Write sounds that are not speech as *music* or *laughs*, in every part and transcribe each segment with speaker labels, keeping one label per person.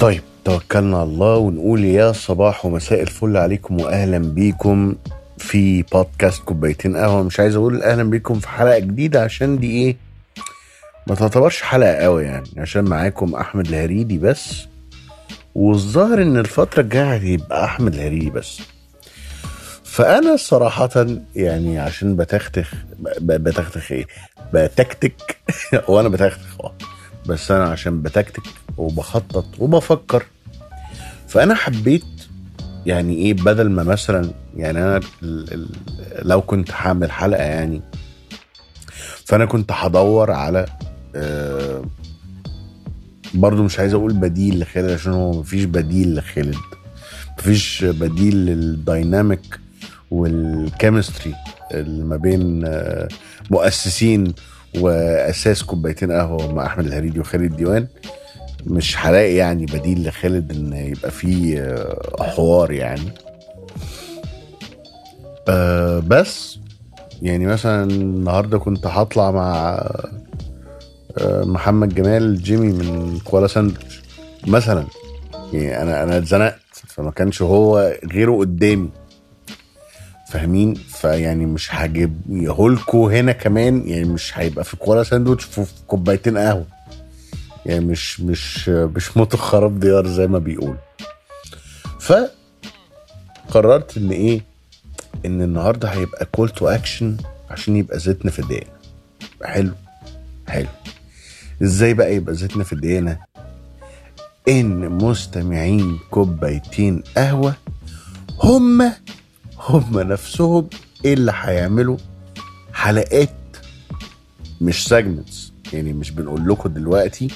Speaker 1: طيب توكلنا على الله ونقول يا صباح ومساء الفل عليكم واهلا بيكم في بودكاست كوبايتين قهوة. مش عايز أقول أهلا بيكم في حلقة جديدة عشان دي إيه؟ ما تعتبرش حلقة قوي يعني عشان معاكم أحمد الهريدي بس. والظاهر إن الفترة الجاية هيبقى أحمد الهريدي بس. فأنا صراحة يعني عشان بتختخ بتختخ إيه؟ بتكتك. *laughs* وأنا بتختخ آه. بس أنا عشان بتكتك وبخطط وبفكر. فأنا حبيت يعني إيه بدل ما مثلا يعني أنا لو كنت هعمل حلقة يعني فأنا كنت هدور على آه برضو مش عايز أقول بديل لخالد عشان هو مفيش بديل لخالد. مفيش بديل لل dynamic وال chemistry اللي ما بين آه، مؤسسين وأساس كوبايتين قهوة مع أحمد الهريدي وخالد ديوان. مش هلاقي يعني بديل لخالد إن يبقى فيه آه، حوار يعني. بس يعني مثلا النهارده كنت هطلع مع آه، محمد جمال جيمي من كوالا ساندوتش مثلا. يعني أنا أنا اتزنقت فما كانش هو غيره قدامي. فاهمين؟ فيعني مش هجيب هولكو هنا كمان يعني مش هيبقى في كوالا ساندوتش في كوبايتين قهوة. يعني مش مش مش موت خراب ديار زي ما بيقول. فقررت إن إيه؟ إن النهارده هيبقى كول تو اكشن عشان يبقى زيتنا في الدقيقة. حلو. حلو. إزاي بقى يبقى زيتنا في الدقيقه إن مستمعين كوبايتين قهوة هم هم نفسهم اللي هيعملوا؟ حلقات مش segments يعني مش بنقول لكم دلوقتي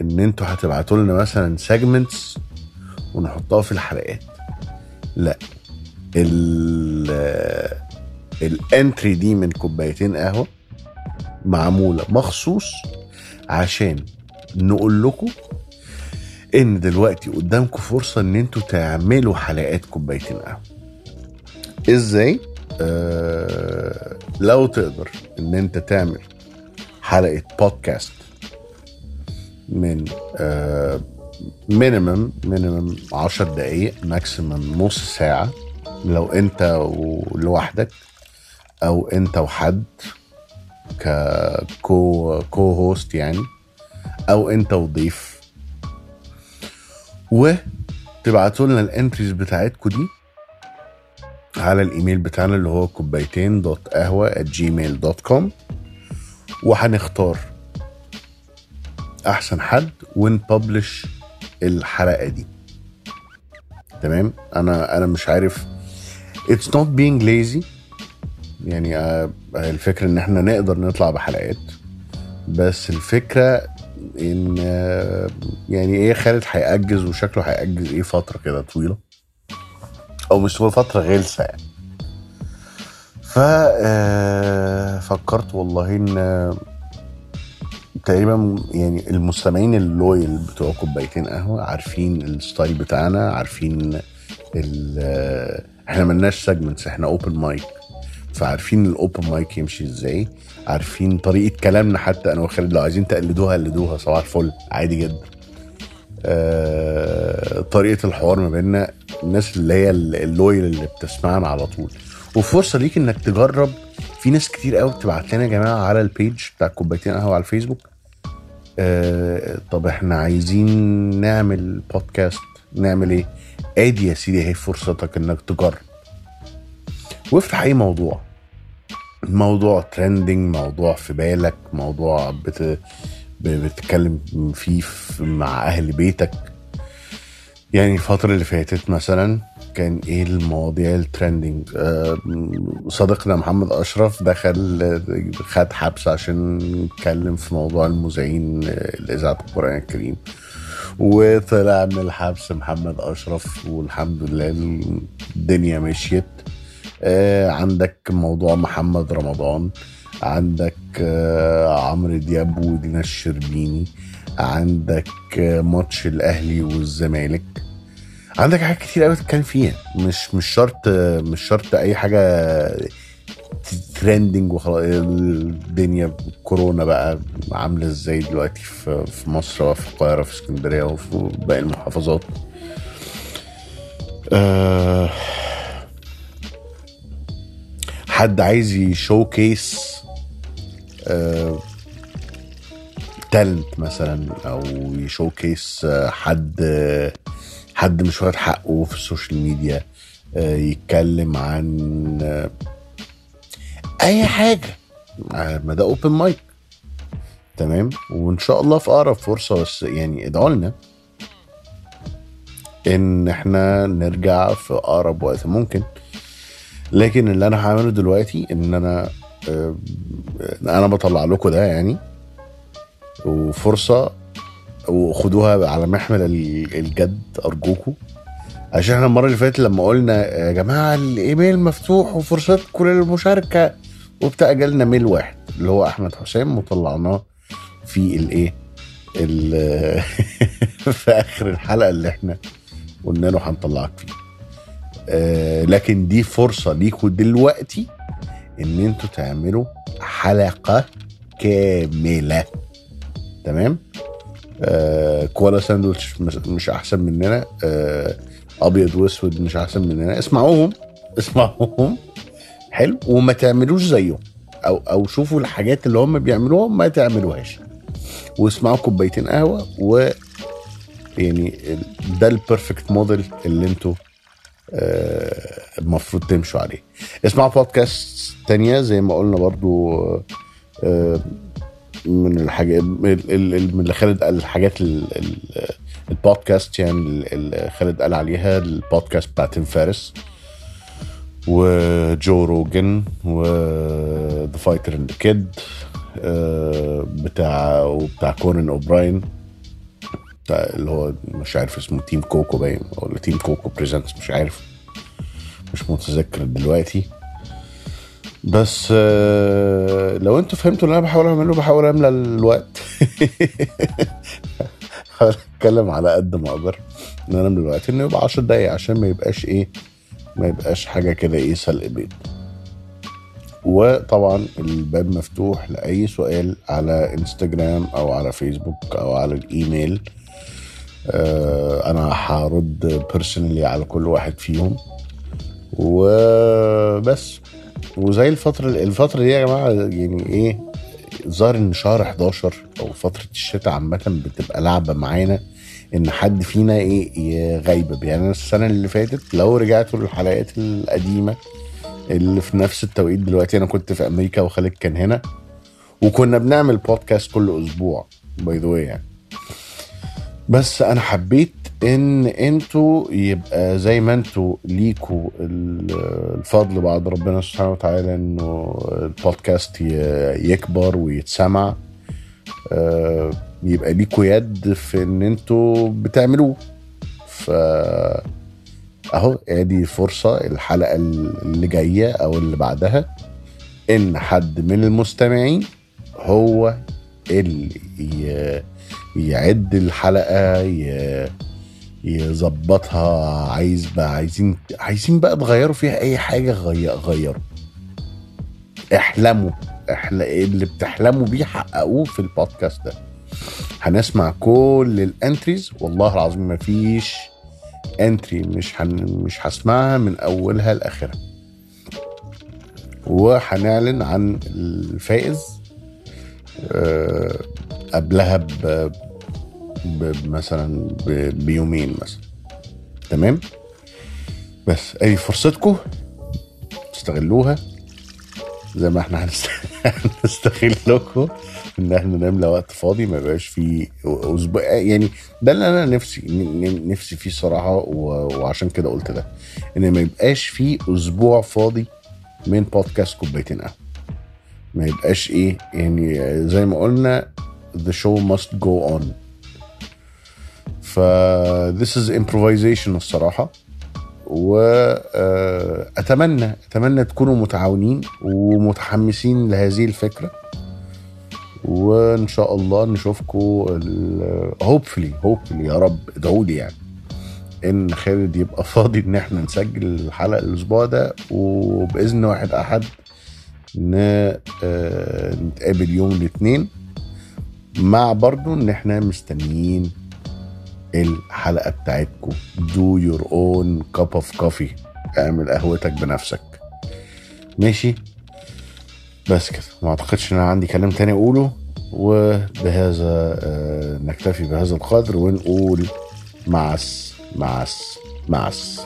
Speaker 1: إن أنتوا هتبعتوا لنا مثلا segments ونحطها في الحلقات. لا. ال ال entry دي من كوبايتين قهوة معمولة مخصوص عشان نقول لكم إن دلوقتي قدامكم فرصة إن أنتوا تعملوا حلقات كوبايتين قهوه إزاي؟ آه لو تقدر إن أنت تعمل حلقة بودكاست من آه minimum minimum 10 دقايق maximum نص ساعة لو أنت لوحدك أو أنت وحد. كـ co co-host يعني أو انت وضيف وتبعتوا لنا ال entries بتاعتكم دي على الإيميل بتاعنا اللي هو كوبايتين dot قهوة Gmail dot com وهنختار أحسن حد ون publish الحلقة دي. تمام؟ أنا أنا مش عارف. It's not being lazy. يعني آه، الفكرة إن إحنا نقدر نطلع بحلقات. بس الفكرة إن آه، يعني إيه خالد هيأجز وشكله هيأجز إيه فترة كده طويلة؟ أو مش طويلة فترة غلسة يعني. ف آه، والله إن تقريبا يعني المستمعين ال loyal بتوع كوبايتين قهوة عارفين ال style بتاعنا عارفين إحنا ملناش segments إحنا open mic فعارفين ال open mic يمشي إزاي عارفين طريقة كلامنا حتى أنا وخالد لو عايزين تقلدوها قلدوها صباح الفل عادي جدا. آه، طريقة الحوار ما بيننا الناس اللي هي ال loyal اللي بتسمعنا على طول. وفرصة ليك إنك تجرب في ناس كتير قوي بتبعت لنا يا جماعة على ال page بتاع كوبايتين قهوة على الفيسبوك. آه طب إحنا عايزين نعمل بودكاست نعمل إيه؟ آدي يا سيدي اهي فرصتك إنك تجرب. وافتح أي موضوع. موضوع trending موضوع في بالك موضوع بت... بتتكلم فيه في- مع أهل بيتك. يعني الفترة اللي فاتت مثلا كان إيه المواضيع ال trending آه، صديقنا محمد أشرف دخل خد حبس عشان يتكلم في موضوع المذيعين لاذاعه القرآن الكريم. وطلع من الحبس محمد أشرف والحمد لله الدنيا مشيت. عندك موضوع محمد رمضان عندك آه، عمرو دياب ودينا الشربيني عندك آه، ماتش الأهلي والزمالك. عندك حاجات كتير قوي تتكلم فيها. مش مش شرط مش شرط أي حاجة ترندنج وخلاص. الدنيا كورونا بقى عاملة إزاي دلوقتي في مصر وفي القاهرة في اسكندرية وفي باقي المحافظات؟ أه حد عايز ي showcase أه talent مثلا أو ي showcase حد حد مش واخد حقه في ال social media يتكلم عن أي حاجة. ما ده اوبن مايك تمام؟ وإن شاء الله في أقرب فرصة بس يعني ادعوا لنا إن إحنا نرجع في أقرب وقت. ممكن لكن اللي أنا هعمله دلوقتي إن أنا آه، أنا بطلع لكم ده يعني وفرصة وخدوها على محمل الجد أرجوكم. عشان إحنا المرة اللي فاتت لما قلنا يا جماعة الإيميل مفتوح وفرصتكم للمشاركة وبتاع جالنا ميل واحد اللي هو أحمد حسام وطلعناه في الإيه؟ *laughs* في آخر الحلقة اللي إحنا قلنا له هنطلعك فيه. آه لكن دي فرصة ليكوا دلوقتي إن أنتوا تعملوا حلقة كاملة. تمام؟ آه كوالا ساندوتش مش أحسن مننا. آه أبيض وأسود مش أحسن مننا. اسمعوهم اسمعوهم. حلو. وما تعملوش زيهم. أو أو شوفوا الحاجات اللي هم بيعملوها ما تعملوهاش. واسمعوا كوبايتين قهوة و يعني ده ال perfect model اللي أنتوا المفروض تمشوا عليه. اسمعوا بودكاست تانية زي ما قلنا برضو آه من الحاجات من اللي خالد قال الحاجات البودكاست يعني اللي خالد قال عليها البودكاست بتاع تيم فيريس وجو روجن و The Fighter and the Kid بتاع وبتاع كونان أوبراين. بتاع اللي هو مش عارف اسمه Team Coco باين ولا Team Coco Presents مش عارف. مش متذكر دلوقتي. بس آه، لو أنتوا فهمتوا اللي أنا بحاول أعمله بحاول أملى الوقت. *laughs* بحاول أتكلم على قد ما أقدر إن أنا أملى الوقت انه يبقى 10 دقايق عشان ما يبقاش إيه ما يبقاش حاجة كده إيه سلق بيض وطبعا الباب مفتوح لأي سؤال على انستجرام أو على فيسبوك أو على الإيميل. أنا هرد بيرسونالي على كل واحد فيهم. وبس. وزي الفترة الفترة دي يا جماعة يعني إيه ظاهر إن شهر 11 أو فترة الشتاء عامة بتبقى لعبة معانا إن حد فينا إيه غايبة يعني أنا السنة اللي فاتت لو رجعتوا للحلقات القديمة اللي في نفس التوقيت دلوقتي أنا كنت في أمريكا وخالد كان هنا. وكنا بنعمل بودكاست كل أسبوع by the يعني. بس أنا حبيت إن أنتوا يبقى زي ما أنتوا ليكوا الفضل بعد ربنا سبحانه وتعالى إنه البودكاست يكبر ويتسمع. آه، يبقى ليكوا يد في إن أنتوا بتعملوه. ف أهو آدي فرصة الحلقة اللي جاية أو اللي بعدها إن حد من المستمعين هو اللي يعد الحلقة يظبطها. عايز بقى عايزين عايزين بقى تغيروا فيها أي حاجة غيروا. احلموا. احل... اللي بتحلموا بيه حققوه في البودكاست ده. هنسمع كل ال entries والله العظيم ما فيش entry مش هن... مش هسمعها من أولها لآخرها. وهنعلن عن الفائز. قبلها ب... مثلا بيومين مثلا. تمام؟ بس أي فرصتكم استغلوها زي ما إحنا *laughs* هنستغلكم إن إحنا نملى وقت فاضي ما يبقاش فيه أسبوع يعني ده اللي أنا نفسي نفسي فيه الصراحه وعشان كده قلت ده. إن ما يبقاش فيه أسبوع فاضي من بودكاست كوبايتين قهوة. ما يبقاش إيه يعني زي ما قلنا the show must go on. ف this is improvisation الصراحة. واتمنى أتمنى تكونوا متعاونين ومتحمسين لهذه الفكرة. وإن شاء الله نشوفكم هوبفلي هوبفلي يا رب ادعوا لي يعني. إن خالد يبقى فاضي إن إحنا نسجل الحلقة الأسبوع ده وبإذن واحد أحد آه، نتقابل يوم الاثنين مع برضو إن إحنا مستنيين الحلقة بتاعتكم. Do your own cup of coffee. اعمل قهوتك بنفسك. ماشي؟ بس كده. ما أعتقدش إن أنا عندي كلام تاني أقوله وبهذا آه، نكتفي بهذا القدر ونقول معس معس معس